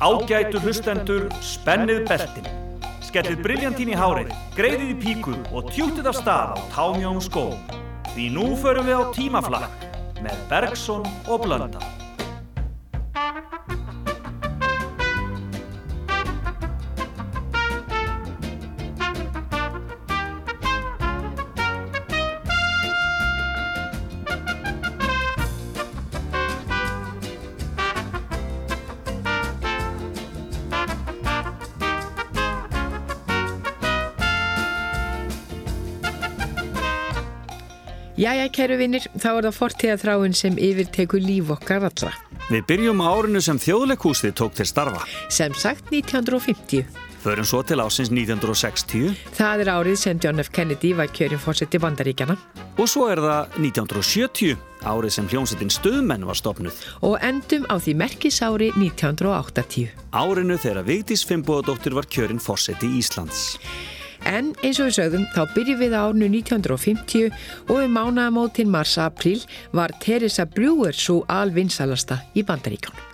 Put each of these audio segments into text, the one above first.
Ágætu hlustendur, spennið beltin. Skellið briljantín í hárið, greiðið í píku og tjútið af stað á támjónum skóm. Því nú förum við á tímaflakk með Bergson og Blönda. Jæja, kæru vinnir, þá er það fortíðaþráin sem yfirtekur líf okkar allra. Við byrjum árinu sem þjóðleikúsið tók til starfa. Sem sagt 1950. Förum svo til ásins 1960. Það er árið sem John F. Kennedy var kjörinn fórsett í bandaríkjana. Og svo er það 1970, árið sem hljómsettin Stöðmenn var stopnuð. Og endum á því merkisári 1980. Árinu þegar Vigdís Fimboðadóttir var kjörinn fórsett í Íslands. En eins og við sögðum þá byrjum við árnu 1950 og um mánaðamótin mars-april var Teresa Brewer svo alvinsalasta í bandaríkjónum.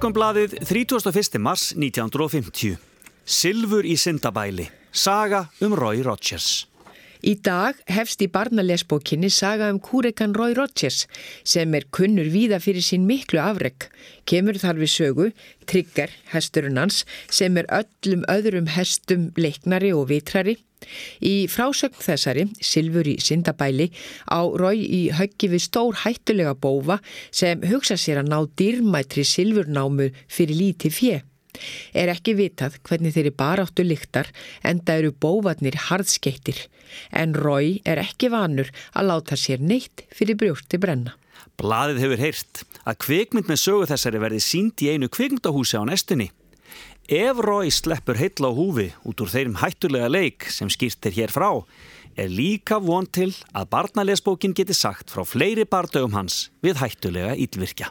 Morgonbladið 31. mars 1950. Silfur í syndabæli. Saga um Roy Rogers. Í dag hefst í barnalesbókinni saga um kúrekan Roy Rogers sem er kunnur víða fyrir sín miklu afreg. Kemur þar við sögu, Trigger, hesturinn hans, sem er öllum öðrum hestum leiknari og vitrari Í frásögn þessari, Silfur í Sindabæli, á Rói í höggi við stór hættulega bófa sem hugsa sér að ná dýrmætri silfurnámu fyrir líti fjö. Er ekki vitað hvernig þeirri baráttu lyktar en það eru bóvarnir harðskeittir en Rói er ekki vanur að láta sér neitt fyrir brjósti brenna. Blaðið hefur heyrt að kvikmynd með sögu þessari verði sínd í einu kvikmyndahúsi á nestunni. Ef Rói sleppur heitla á húfi út úr þeirrim hættulega leik sem skýrt er hér frá er líka von til að barnalesbókin geti sagt frá fleiri bardögum hans við hættulega ílvirkja.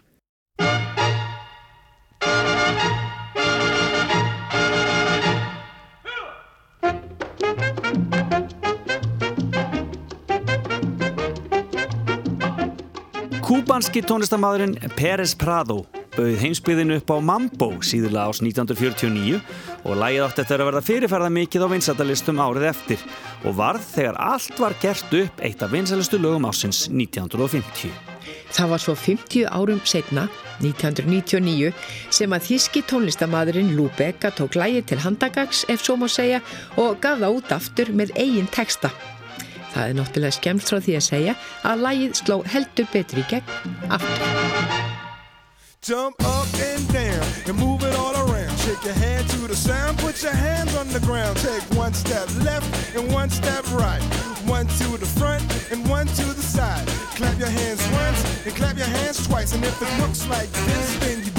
Kúbanski tónlistamadurinn Pérez Prado bauð heimsbyðinu upp á Mambo síðulega ás 1949 og lægið átti eftir að verða fyrirferða mikið á vinsætalistum árið eftir og varð þegar allt var gert upp eitt af vinsælustu lögum ásins 1950. Það var svo 50 árum setna, 1999, sem að þíski tónlistamadurinn Lou Bega tók lægið til handagags, ef svo má segja, og gaf það út aftur með eigin texta. Það er náttúrulega skemmt frá því að segja að lægið sló heldur betri í gegn aftur. Jump up and down and move it all around. Shake your hand to the sound, put your hands on the ground. Take one step left and one step right. One to the front and one to the side. Clap your hands once and clap your hands twice. And if it looks like this, then you're doing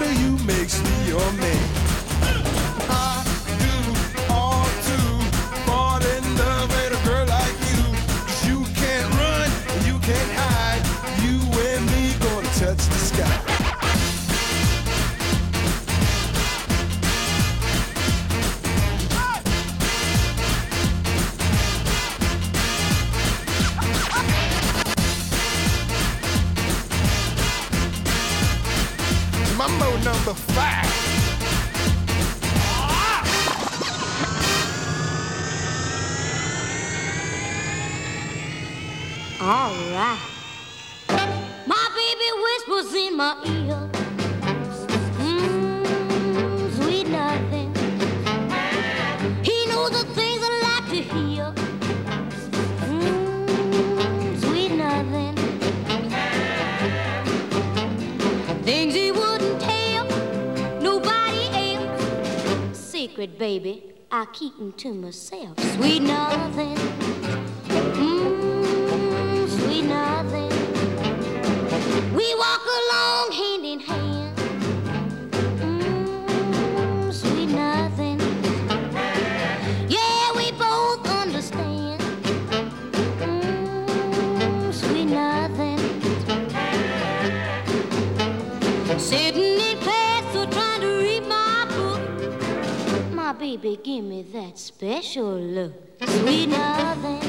you're me. I do all fall in love with a girl like you can't run you can't hide. You and me gonna touch the sky. number five. Secret, baby, I keep them to myself. Sweet nothing, mmm, sweet nothing. We walk along baby, give me that special look. Sweet nothing.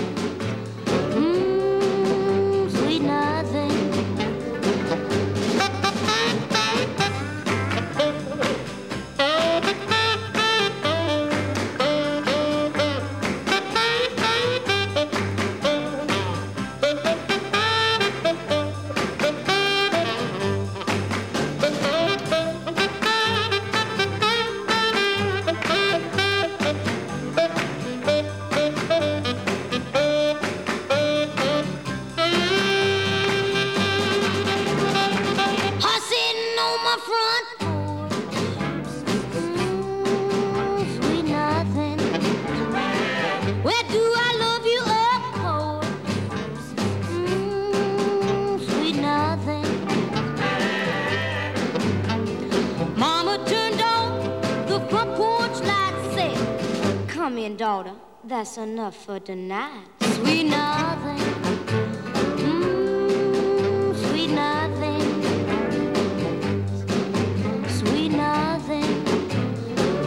That's enough for tonight. Sweet nothing. Mm, sweet nothing. Sweet nothing.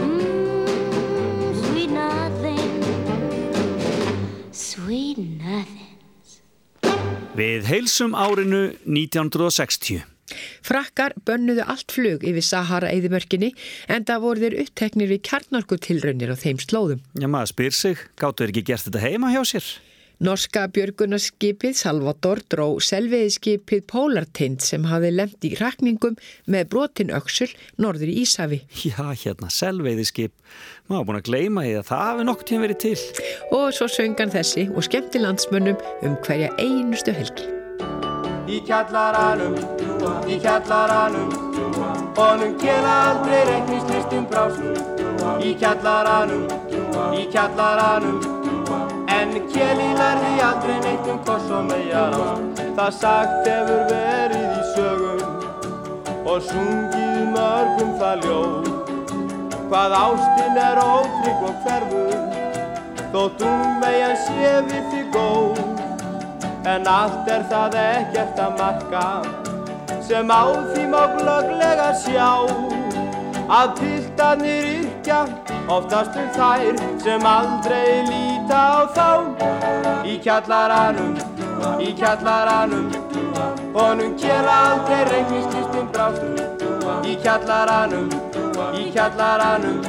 Mm, sweet nothing. Sweet nothing. Við heilsum árinu 1960. Frakkar bönnuðu allt flug yfir Sahara-eðimörkinni en það voru þeir uppteknir við kjarnarkutilraunir á þeim slóðum. Já, maður spyr sig, gáttu þeir ekki gert þetta heima hjá sér? Norska björgunarskipið Salvador dró selviðiskipið Polartind sem hafi lemt í rakningum með brotin öksul norður í Ísafi. Já, hérna, selviðiskip. Maður búin að gleima því að það hafi nokkur tíma verið til. Og svo söngan þessi og skemmti landsmönnum um hverja einustu helgi. Í kjallaranum, í kjallaranum. Honum kela aldrei reiknislistum brásum Í kjallaranum, í kjallaranum. En keli lærði aldrei neitt um koss og megar ást Það sagt hefur verið í sögum Og sungið mörgum það ljóð. Hvað ástinn er ótrygg og hverfur Þótt um megin sé við því góð En allt er það ekkert að marka sem á því má glögglega sjá að piltarnir yrkja oftast um þær sem aldrei líta á þá. Í kjallaranum, í kjallaranum honum kjela aldrei reiknislistum brástum í kjallaranum, í kjallaranum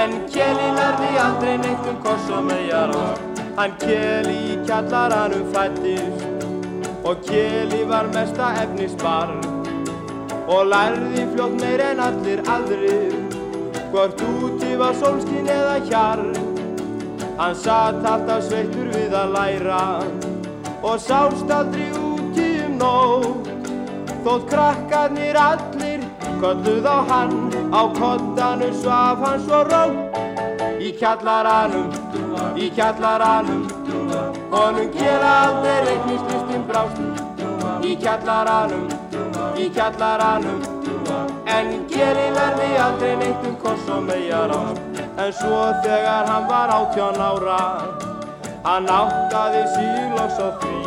en kjeli lærði aldrei neitt um koss og megar á Hann Kjeli í kjallaranum fættist og Kjeli var mesta efnisbarn. Og lærði fljótt meir en allir aðrir. Hvort úti var solskin eða hjarn. Hann satt alltaf sveittur við að læra. Og sást aldrei úti um nótt. Þótt krakkarnir allir kolluð á hann. Á kottanu svaf hann svo rótt í kjallaranum í kjallaranum. Honum gera aldrei reiknislistin brást. Í kjallaranum í kjallaranum. En geri verði aldrei neitt um koss og megar á en svo þegar hann var áttjón ára hann áttaði síloks á því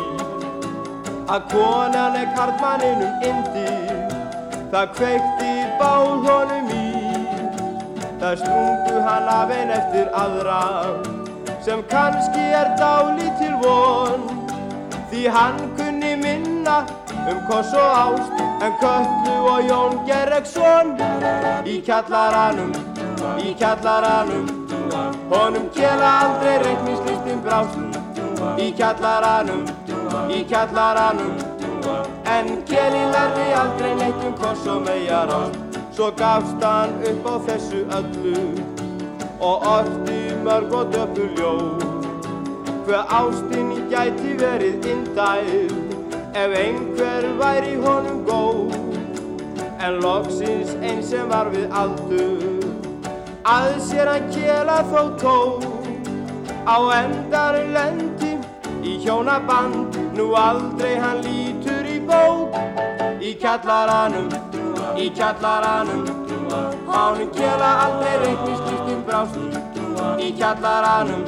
að konan er karlmanninum indi það kveikti bál honum í það slungu hann af einn eftir aðra sem kannski er dálítil von. Því hann kunni minna um koss og ást en Köllu og Jón Gerreksson í kjallaranum, í kjallaranum honum kjela aldrei reiknislistin brást. Í kjallaranum, í kjallaranum en kjeli lærði aldrei neitt um koss og megar ást svo gafst hann upp á þessu öllu og orti mörg og döpur ljóð. Hver ástinn gæti verið indæð ef einhver væri honum góð. En loksins einn sem var við aldur að sér hann kjela þó tó á endar lendi í hjónaband nú aldrei hann lítur í bók. Í kjallaranum í kjallaranum Hánum kjela aldrei reiknislistum brást Í kjallaranum,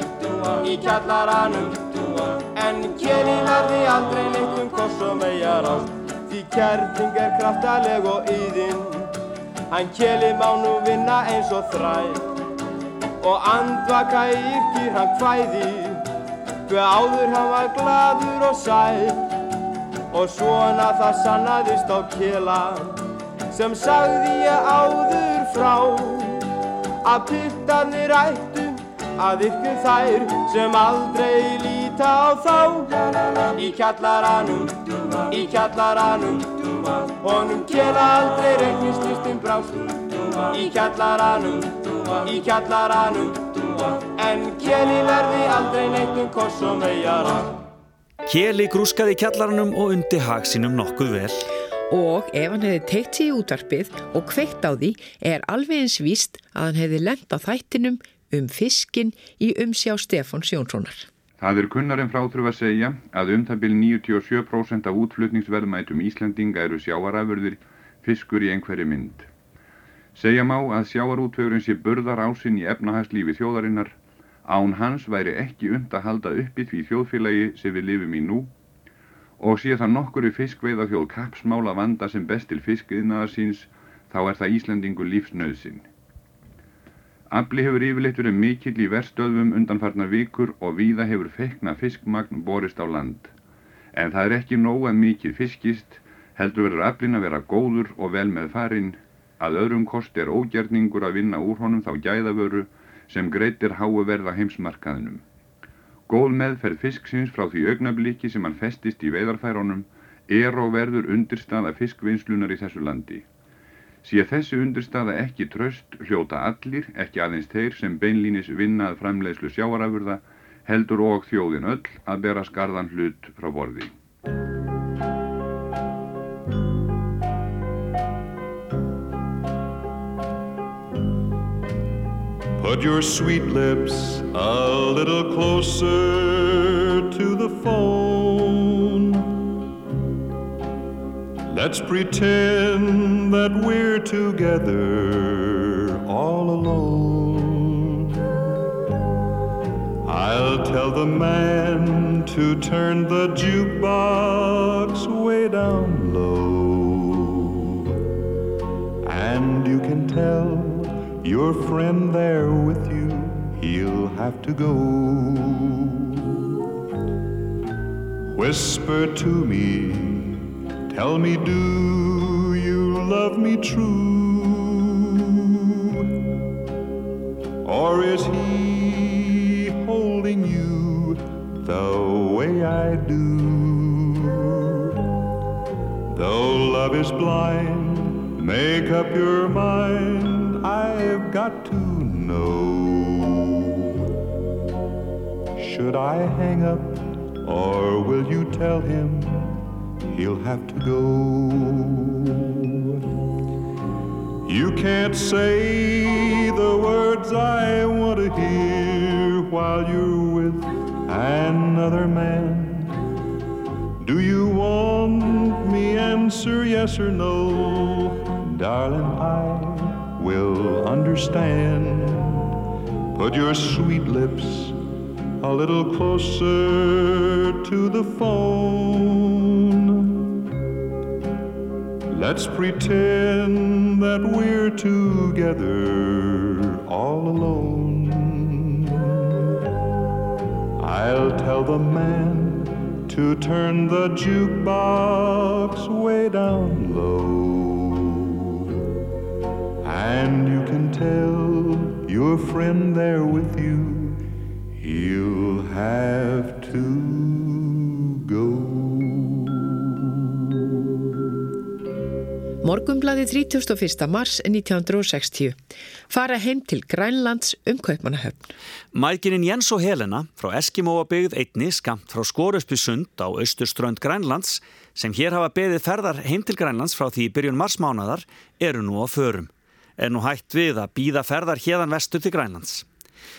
í kjallaranum En kjeli lærði aldrei neitt um koss og megar ást Því kærting er kraftaleg og yðin Hann kjeli má nú vinna eins og þræk Og andvaka yrkir hann hvæði Hver áður hann var gladur og sæl Og svona það sannaðist á kjela sem sagði ég áður frá að piltarnir ættu að ykkur þær sem aldrei líta á þá. Í kjallaranum, í kjallaranum honum kjela aldrei reiknislistum brást. Í kjallaranum, í kjallaranum en kjeli verði aldrei neitt um koss og megar Kjeli grúskaði kjallaranum og undi hagsinum nokkuð vel og ef hann hefði teikt sér í útvarpið og kveikt á því er alveg eins víst að hann hefði lent á þættinum um fiskin í umsjá Stefáns Jónssonar. Það er kunnarinn frátrú að segja að um byrj 97% af útflutningsverðmætum Íslandinga eru sjáarafurðir fiskur í einhverju mynd. Segja má að sjáarútvegurinn sé burðar ásinn í efnahagslífi þjóðarinnar Án hans væri ekki und að halda uppi því þjóðfélagi sem við lifum í nú og sé það nokkuru fiskveiða þjóð kapsmála vanda sem bestil fiskiðnaðar síns þá er það Íslandingu lífsnöðsinn. Afli hefur yfirleitt verið mikill í verstöðum undanfarnar vikur og víða hefur feikna fiskmagn borist á land. En það er ekki nóg að mikið fiskist, heldur verður aflin að vera góður og vel með farinn, að öðrum kost er ógjarningur að vinna úr honum þá gæðavöru sem greitir háu verða heimsmarkaðinum. Góð meðferð fisksins frá því augnabliki sem hann festist í veidarfærunum er og verður undirstaða fiskvinnslunar í þessu landi. Sé þessi undirstaða ekki tröst hljóta allir, ekki aðeins þeir sem beinlínis vinnað framleiðslu sjáarafurða, heldur og þjóðin öll að bera skarðan hlut frá borði. Put your sweet lips a little closer to the phone. Let's pretend that we're together all alone. I'll tell the man to turn the jukebox way down low. And you can tell your friend there with you, he'll have to go. Whisper to me, tell me, do you love me true? Or is he holding you the way I do? Though love is blind, make up your mind got to know. Should I hang up or will you tell him he'll have to go? You can't say the words I want to hear while you're with another man. Do you want me answer yes or no? Darling, I will understand. Put your sweet lips a little closer to the phone. Let's pretend that we're together all alone. I'll tell the man to turn the jukebox way down low. And you can tell your friend there with you, he'll have to go. Morgumblaði 31. mars 1960. Fara heim til Grænlands um Kaupmannahöfn. Mækinin Jens og Helena frá Eskimóa byggð einni skamt frá Skorusby sund á austurströnd Grænlands sem hér hafa beðið ferðar heim til Grænlands frá því byrjun marsmánaðar eru nú á förum er nú hægt við að býða ferðar hérðan vestur til Grænlands.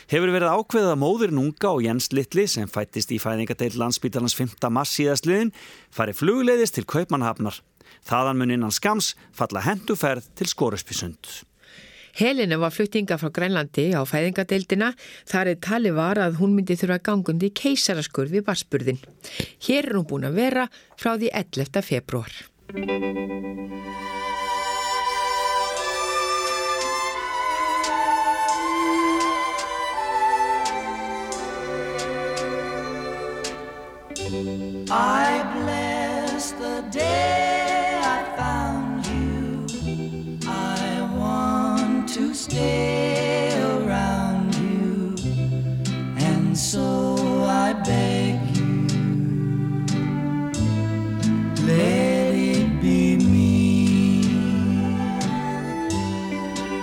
Hefur verið ákveðið að móður Nunga og Jens Littli sem fættist í fæðingadeil landsbítalans 5. mass síðastliðin fari flugleiðist til Kaupmannhafnar. Þaðan mun innan skams falla henduferð til Skorusbysund. Helena var fluttinga frá Grænlandi á fæðingadeildina þar er tali var að hún myndi þurfa gangundi keisaraskur við varsburðin. Hér er hún búin að vera frá því 11. februar. I bless the day I found you. I want to stay around you, and so I beg you, let it be me.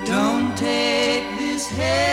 Don't take this head.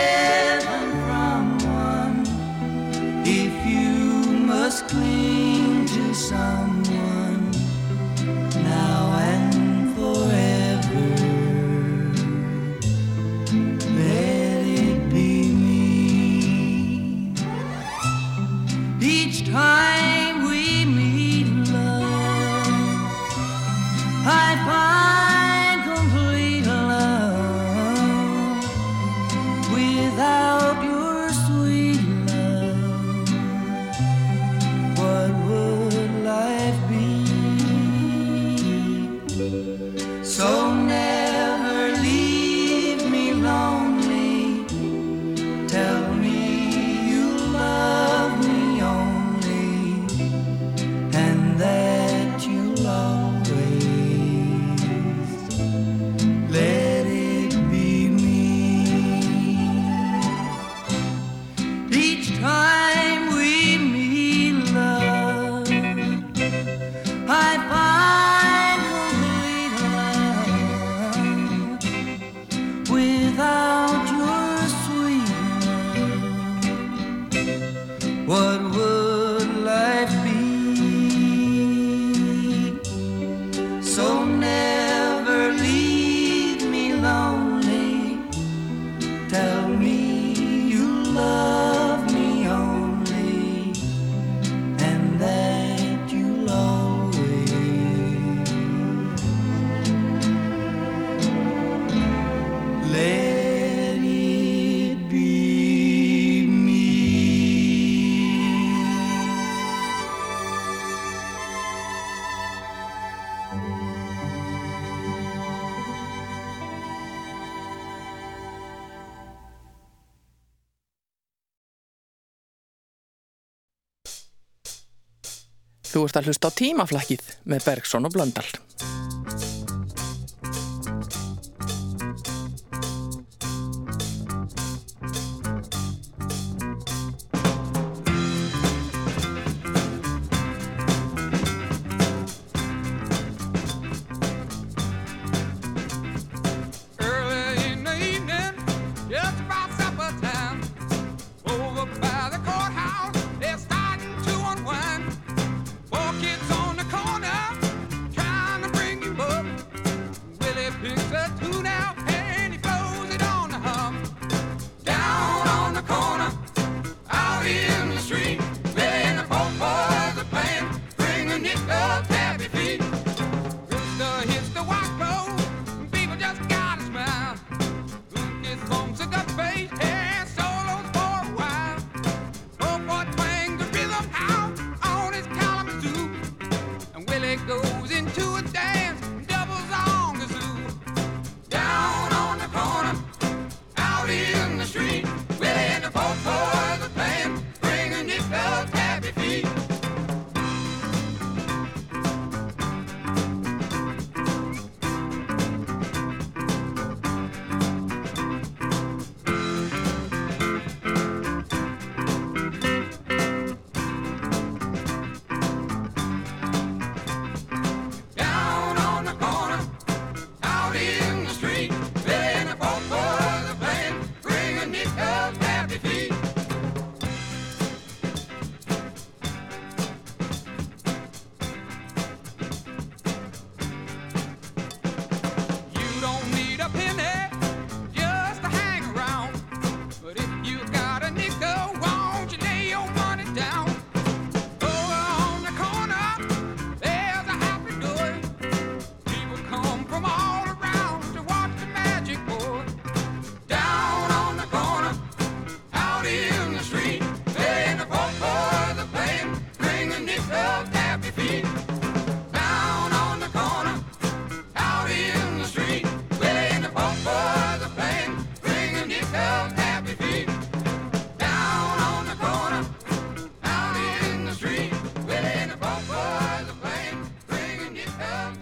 Þú ert að hlusta á tímaflakkið með Bergson og Blöndal.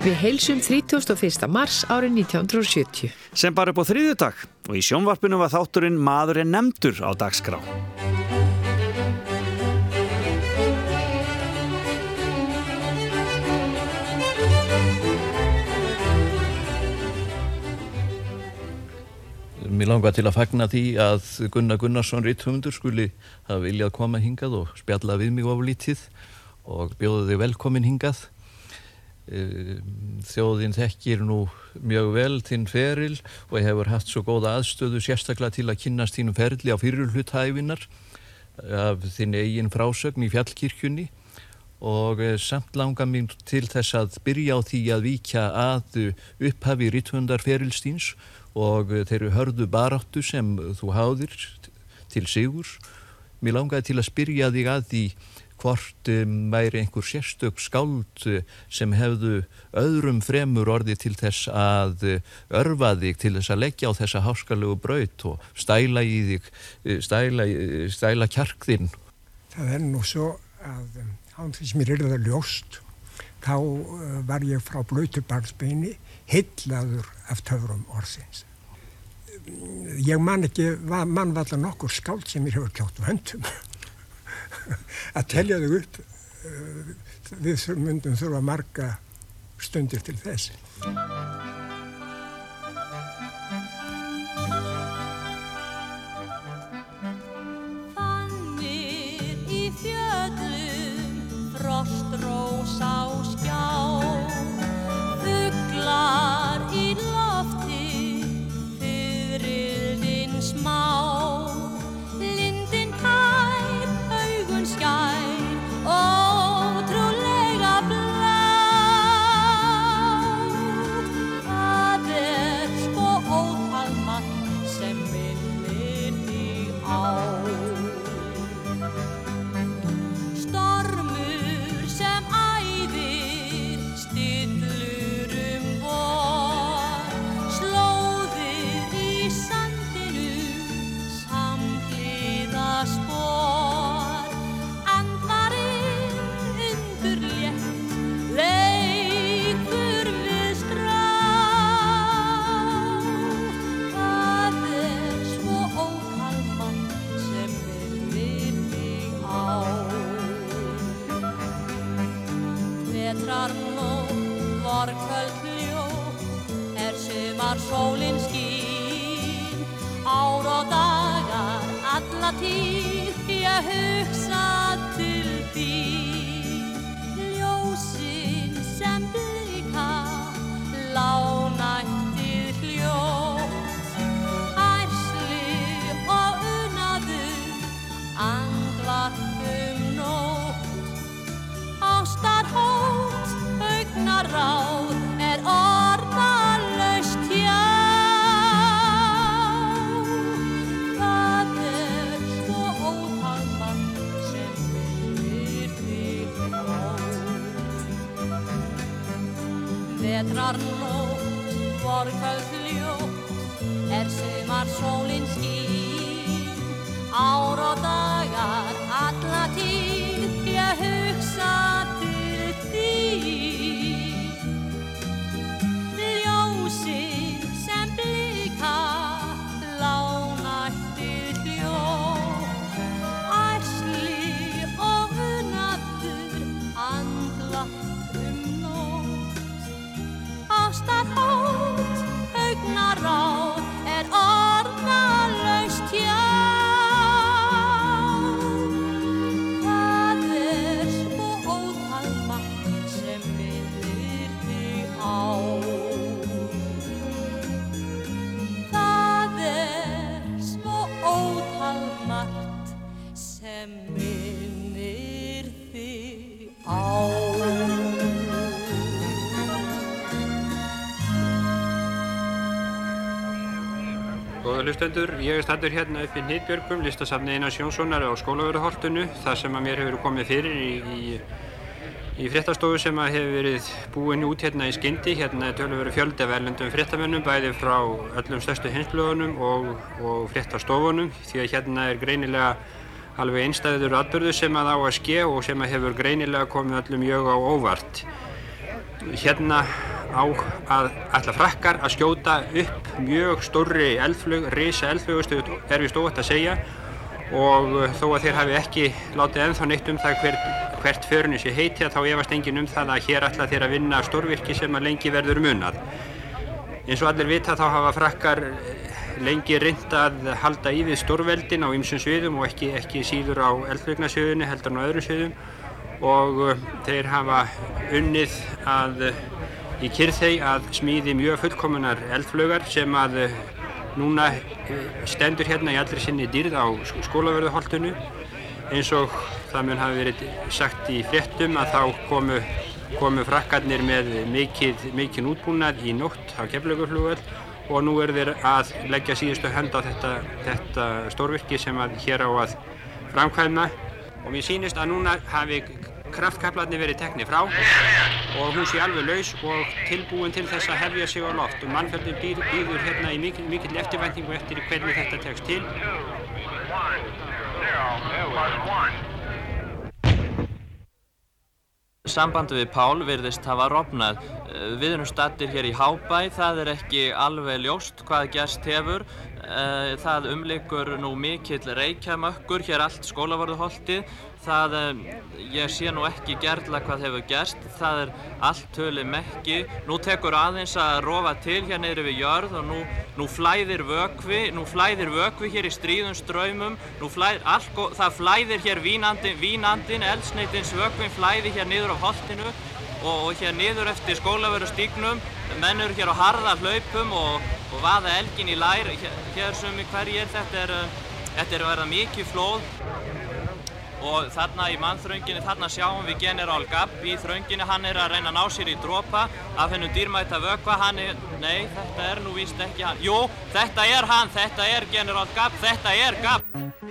Við heilsum 31. mars árið 1970. Sem bara upp á þriðu dag og í sjónvarpinu var þátturinn Maður er nefndur á dagskrá. Mér langar til að fagna því að Gunnar Gunnarsson Ritthundur skuli hafa viljað koma hingað og spjalla við mig oflítið og bjóðu þig velkomin hingað. Ehm, þjóðin þekkir nú mjög vel þinn feril og hefur haft svo góða aðstöðu sérstaklega til að kynast þínum ferli á fyrirluthæfinar af þinn eigin frásögn í fjallkirkjunni og eh, samt langa mér til þess að byrja á því að víkja að upphafi ritthundar ferilstíns og þeirru hörðu baráttu sem þú háðir til sigur. Mér langaði til að spyrja þig að því hvort um, væri einhver sérstök skáld uh, sem hefðu öðrum fremur orði til þess að uh, örfa þig til þess að leggja á þessa háskalegu braut og stæla í þig, stæla, stæla kjarkðinn. Það er nú svo að án því sem ég er það ljóst, þá var ég frá blöytubarnsbeini heitlaður af töfrum orðsins. Ég man ekki, mann var alltaf nokkur skáld sem ég hefur kjátt vöndum að telja þau upp eh, við myndum þurfa marga stundir til þess. Fannir í fjöldum frostró var sólinn skinn ára og dag. Hlustendur, ég er stættur hérna upp í Nýtbjörgum, listasafni Einars Jónssonar á skólaverðahortinu, það sem að mér hefur komið fyrir í, í, í fréttastofu sem að hefur verið búin út hérna í skyndi, hérna tölur verið fjöldi af erlendum fréttamennum, bæði frá öllum stærstu hinsblöðunum og, og fréttastofunum, því að hérna er greinilega alveg einstæður atbyrðu sem að á að ske og sem að hefur greinilega komið öllum mjög á óvart. Hérna á að ætla frakkar að skjóta upp mjög stórri eldflug, risa eldflugustu er við stóðast að segja og uh, þó að þeir hafi ekki látið ennþá neitt um það hver, hvert förunni sé heiti þá efast engin um það að hér ætla þeir að vinna stórvirki sem að lengi verður munað. Eins og allir vita þá hafa frakkar lengi reynd að halda í við stórveldin á ymsum sviðum og ekki, ekki síður á eldflugnasviðunni heldur en á öðrum sviðum og uh, þeir hafa unnið að í Kyrþei að smíði mjög fullkomunar eldflögar sem að eh, núna eh, stendur hérna í allri sinni dýrð á skólaverðuholtunu eins og það mun hafi verið sagt í fréttum að þá komu, komu frakkarnir með mikið útbúnað í nótt á keflauguflugöld og nú er þeir að leggja síðustu hönd á þetta, þetta stórvirki sem að hér á að framkvæmna og mér sýnist að núna hafi kraftkaplarnir verið teknið frá og hún sé alveg laus og tilbúin til þess að hefja sig á loft og mannfjöldin býður hérna í mikill, mikill eftirvæntingu eftir hvernig þetta tekst til. Sambandi við Pál virðist hafa rofnað. við erum stattir hér í Hábæ, það er ekki alveg ljóst hvað gerst hefur. Eh, það umlikur nú mikill reykjamökkur hér allt skólavarðuholtið. Það, ég sé nú ekki gerðla hvað hefur gerst, það er allt tölu mekki. Nú tekur aðeins að rofa til hér neyri við jörð og nú, nú flæðir vökvi, nú flæðir vökvi hér í stríðum ströymum. Flæðir, alko, það flæðir hér vínandin, vínandin eldsneitins vökvin flæðir hér niður á holtinu og, og hér niður eftir skólaveru stíknum menn eru hér á harða hlaupum og, og vaða elgin í lær hér, hér sem í hverjir þetta er þetta er að verða mikið flóð og þarna í mannþrönginni þarna sjáum við General Gabb í þrönginni hann er að reyna að ná sér í dropa af hennum dýrmæta vökva. Hann er, nei þetta er nú víst ekki hann. Jú þetta er hann, þetta er General Gabb þetta er Gabb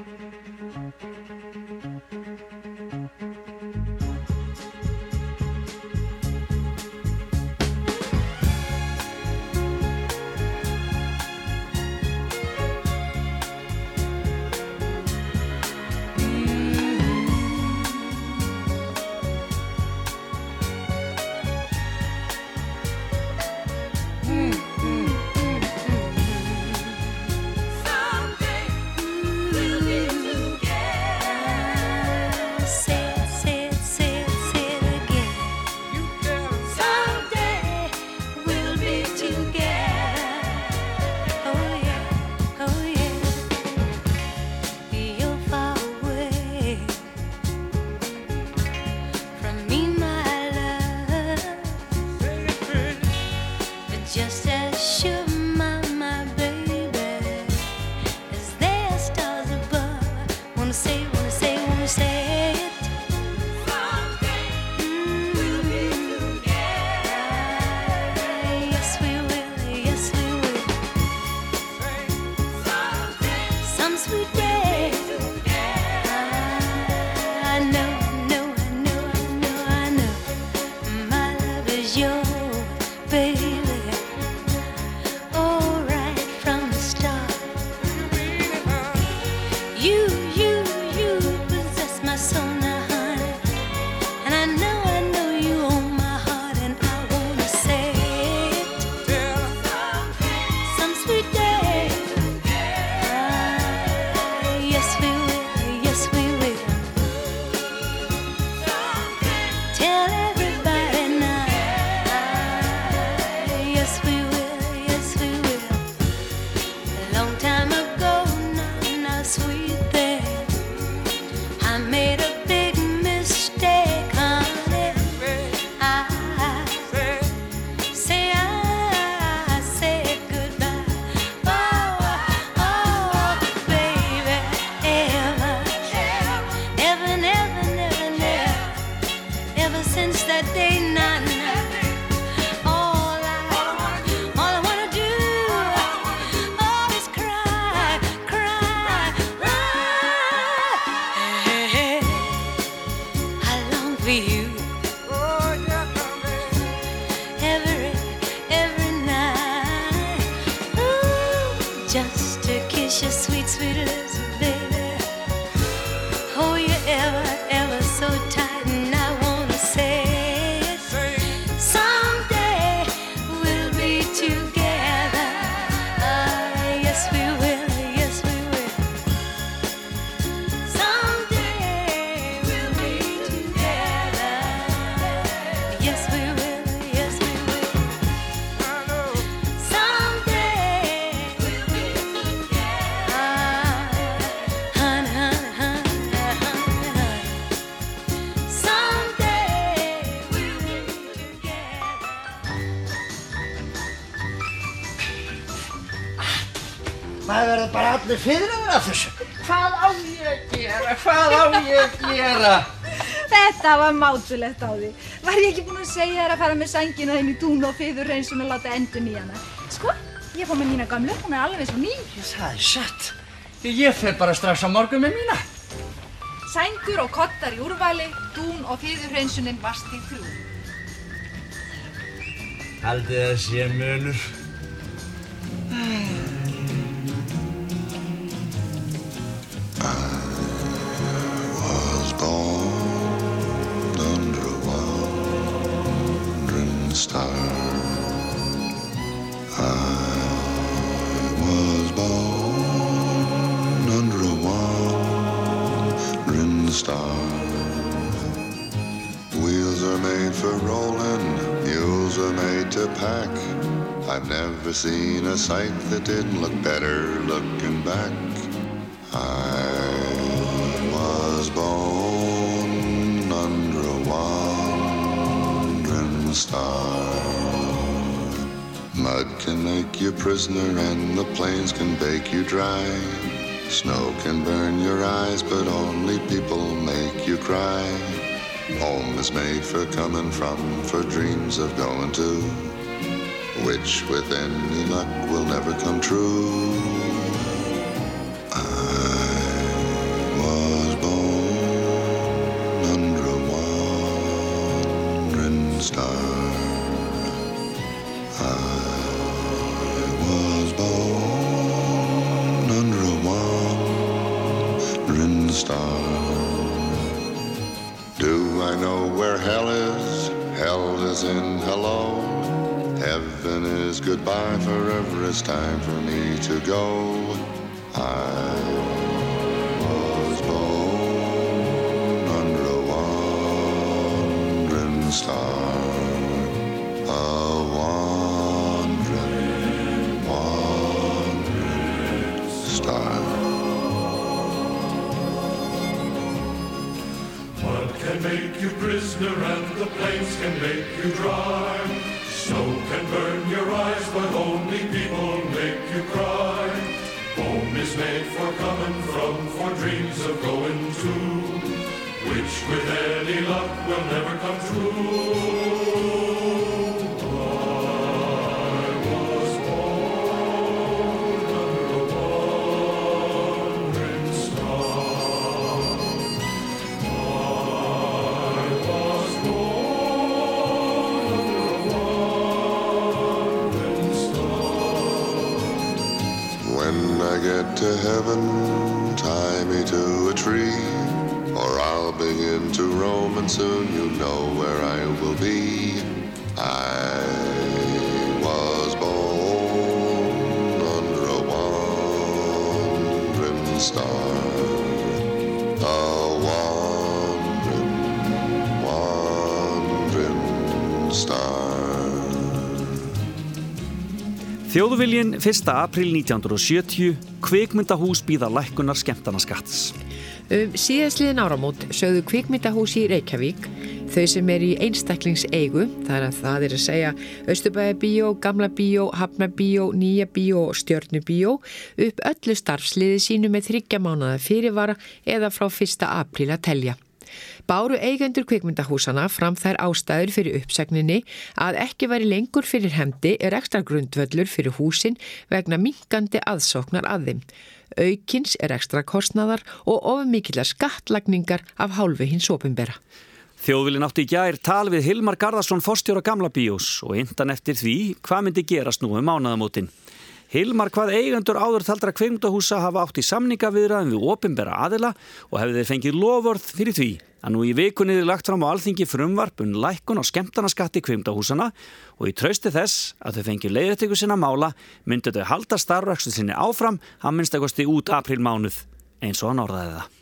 gera? Þetta var mátulegt á því. Var ég ekki búinn að segja þér að fara með sangina þinn í dún og fyður reynsun og láta endur nýjana? Sko, ég fór með mína gamlu, hún er alveg svo ný. Það er satt. Ég fer bara strax á morgun með mína. Sængur og kottar í úrvali, dún og fyður reynsunin vast í þrjú. Haldið það sé mönur. Star. Wheels are made for rolling, mules are made to pack. I've never seen a sight that didn't look better looking back. I was born under a wandering star. Mud can make you prisoner and the plains can bake you dry. Snow can burn your eyes, but only people make you cry. Home is made for coming from, for dreams of going to, which with any luck will never come true. Time for me to go. I was born under a wandering star. A wandering, wandering star. Mud can make you prisoner and the plains can make you dry. Snow can burn your eyes, but only people make you cry. Home is made for coming from, for dreams of going to, which with any luck will never come true. To heaven, tie me to a tree, or I'll begin to roam, and soon you know where I will be. I was born under a wandering star, a wandering, wandering star. Þjóðviljin 1. april 1970, kvikmyndahús býða lækkunar skemmtana skatts. Um síðastliðin áramót sögðu kvikmyndahús í Reykjavík, þau sem er í einstaklingseigu, þar að það er að segja Östubæðabíó, Gamla bíó, Hafnabíó, Nýja bíó og Stjörnubíó, upp öllu starfsliði sínu með þryggja mánada fyrirvara eða frá 1. apríl að telja. Báru eigendur kvikmyndahúsana fram þær ástæður fyrir uppsegninni að ekki væri lengur fyrir hendi er ekstra grundvöllur fyrir húsin vegna minkandi aðsóknar að þeim. Aukins er ekstra kostnaðar og ofumikillar skattlagningar af hálfu hins opimbera. Þjóðvilin átti í gær tal við Hilmar Garðarsson fórstjóra Gamla bíós og indan eftir því hvað myndi gerast nú um mánaðamótin. Hilmar hvað eigendur áður þaldra kveimdahúsa hafa átt í samninga viðraðum við opimbera aðila og hefði þeir fengið lofvörð fyrir því að nú í vikunni þið lagt fram á alþingi frumvarpun lækkun á skemmtanaskatti kveimdahúsana og í trausti þess að þau fengið leiðrættingu sinna mála myndi þau halda starfrækstu sinni áfram að minnstakosti út aprilmánuð eins og hann orðaði það.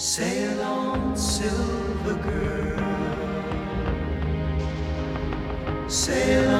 Sail on, silver girl. Sail on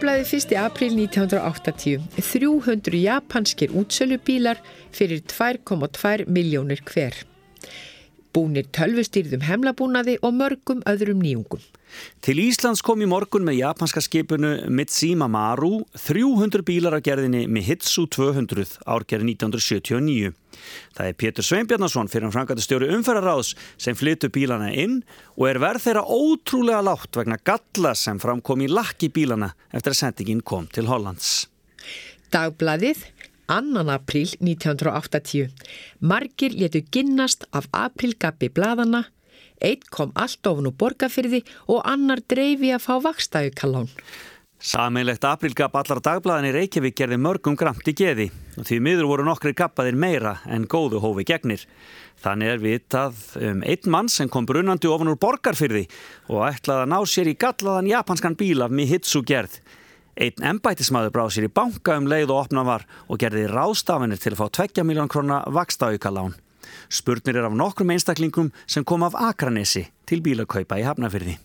Dagblæði 1. april 1980. 300 japanskir útsölubílar fyrir 2,2 miljónir hver. Búnir tölvustýrðum hemlabúnaði og mörgum öðrum nýjungum. Til Íslands kom í morgun með japanska skipunu Mitsima Maru 300 bílar af gerðinni Mihitsu 200 árgerði 1979. Það er Pétur Sveinbjarnason fyrir frangatastjóri umferðaráðs sem flyttu bílana inn og er verð þeirra ótrúlega látt vegna galla sem framkom í lakki bílana eftir að sendingin kom til Hollands. Dagblæðið 2. april 1980. Margir letu ginnast af aprilgabbi bladana, eitt kom allt ofn úr borgarfyrði og annar dreifi að fá vakstæðukalán. Sameinlegt aprilgab allar dagblæðinni Reykjavík gerði mörgum gramt í geði og því miður voru nokkri gabbaðir meira en góðu hófi gegnir. Þannig er vitað um einn mann sem kom brunandi ofan úr borgarfyrði og ætlaði að ná sér í gallaðan japanskan bíl af Mihitsu gerð. Einn embætismadur bráð sér í banka um leið og opna var og gerði ráðstafinir til að fá 2 miljón krona vakstaaukalán. Spurnir er af nokkrum einstaklingum sem kom af Akranesi til bílakaupa í Hafnafyrði.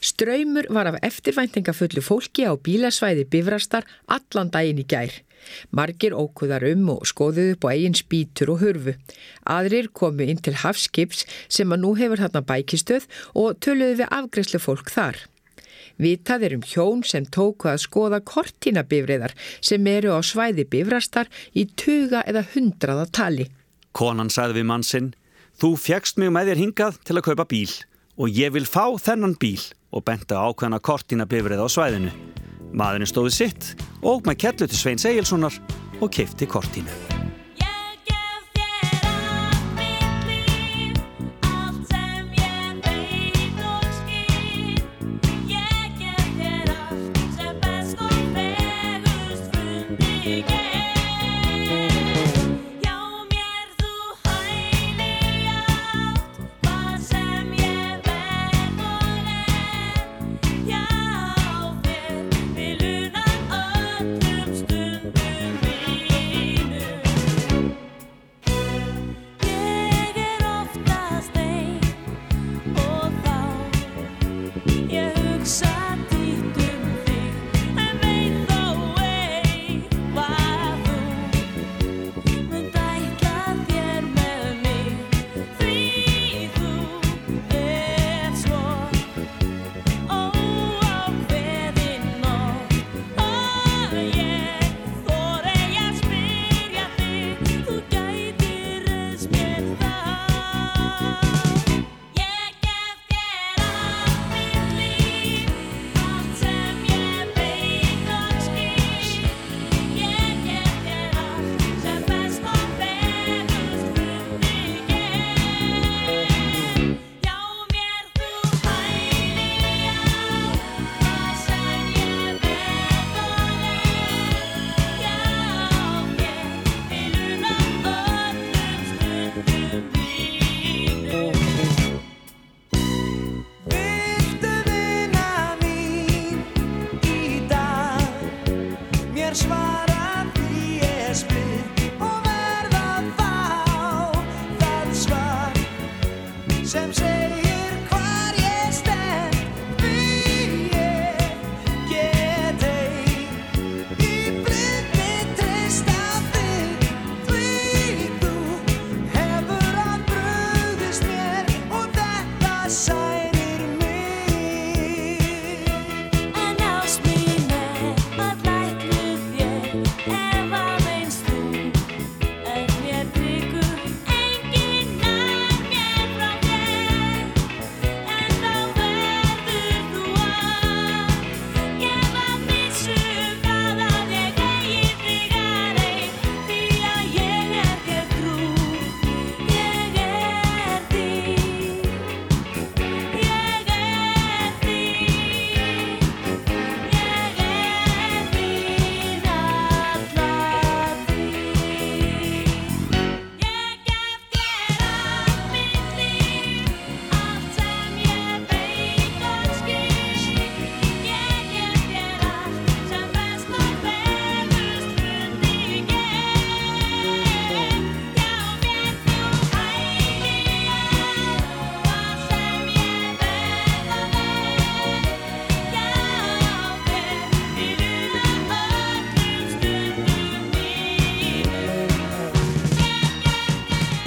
Ströymur var af eftirvæntingafullu fólki á bílasvæði bifrastar allan daginn í gær. Margir ókuðar um og skoðuðu á eigin spýtur og hurfu. Aðrir komu inn til hafskips sem að nú hefur þarna bækistöð og töluðu við afgreðslu fólk þar. Vitað er um hjón sem tóku að skoða kortínabifriðar sem eru á svæði bifrastar í tuga eða hundraða tali. Konan sagði við mann sinn, þú fjekst mig með þér hingað til að kaupa bíl og ég vil fá þennan bíl og benta ákveðna kortina bifrið á svæðinu. Maðurinn stóði sitt og með kellu til Sveins Egilsonar og kefti kortinu.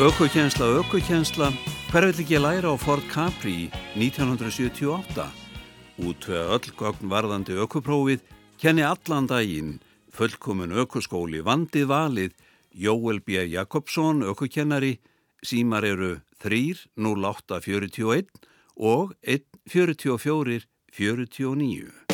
Ökukjensla, ökukjensla, hver vill ekki læra á Ford Capri 1978? Útvega öll gögn varðandi ökuprófið, kenni allan daginn, fullkomun ökuskóli, vandið valið, Jóel B. Jakobsson, ökukennari, símar eru 3 0841 og 1 44 49.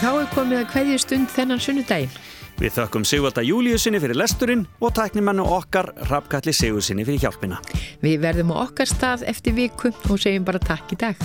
Og þá er komið að hverju stund þennan sunnudaginn. Við þökkum Sigvalda Júliusinni fyrir lesturinn og tæknimannu okkar Rappkalli Sigursinni fyrir hjálpina. Við verðum á okkar stað eftir viku og segjum bara takk í dag.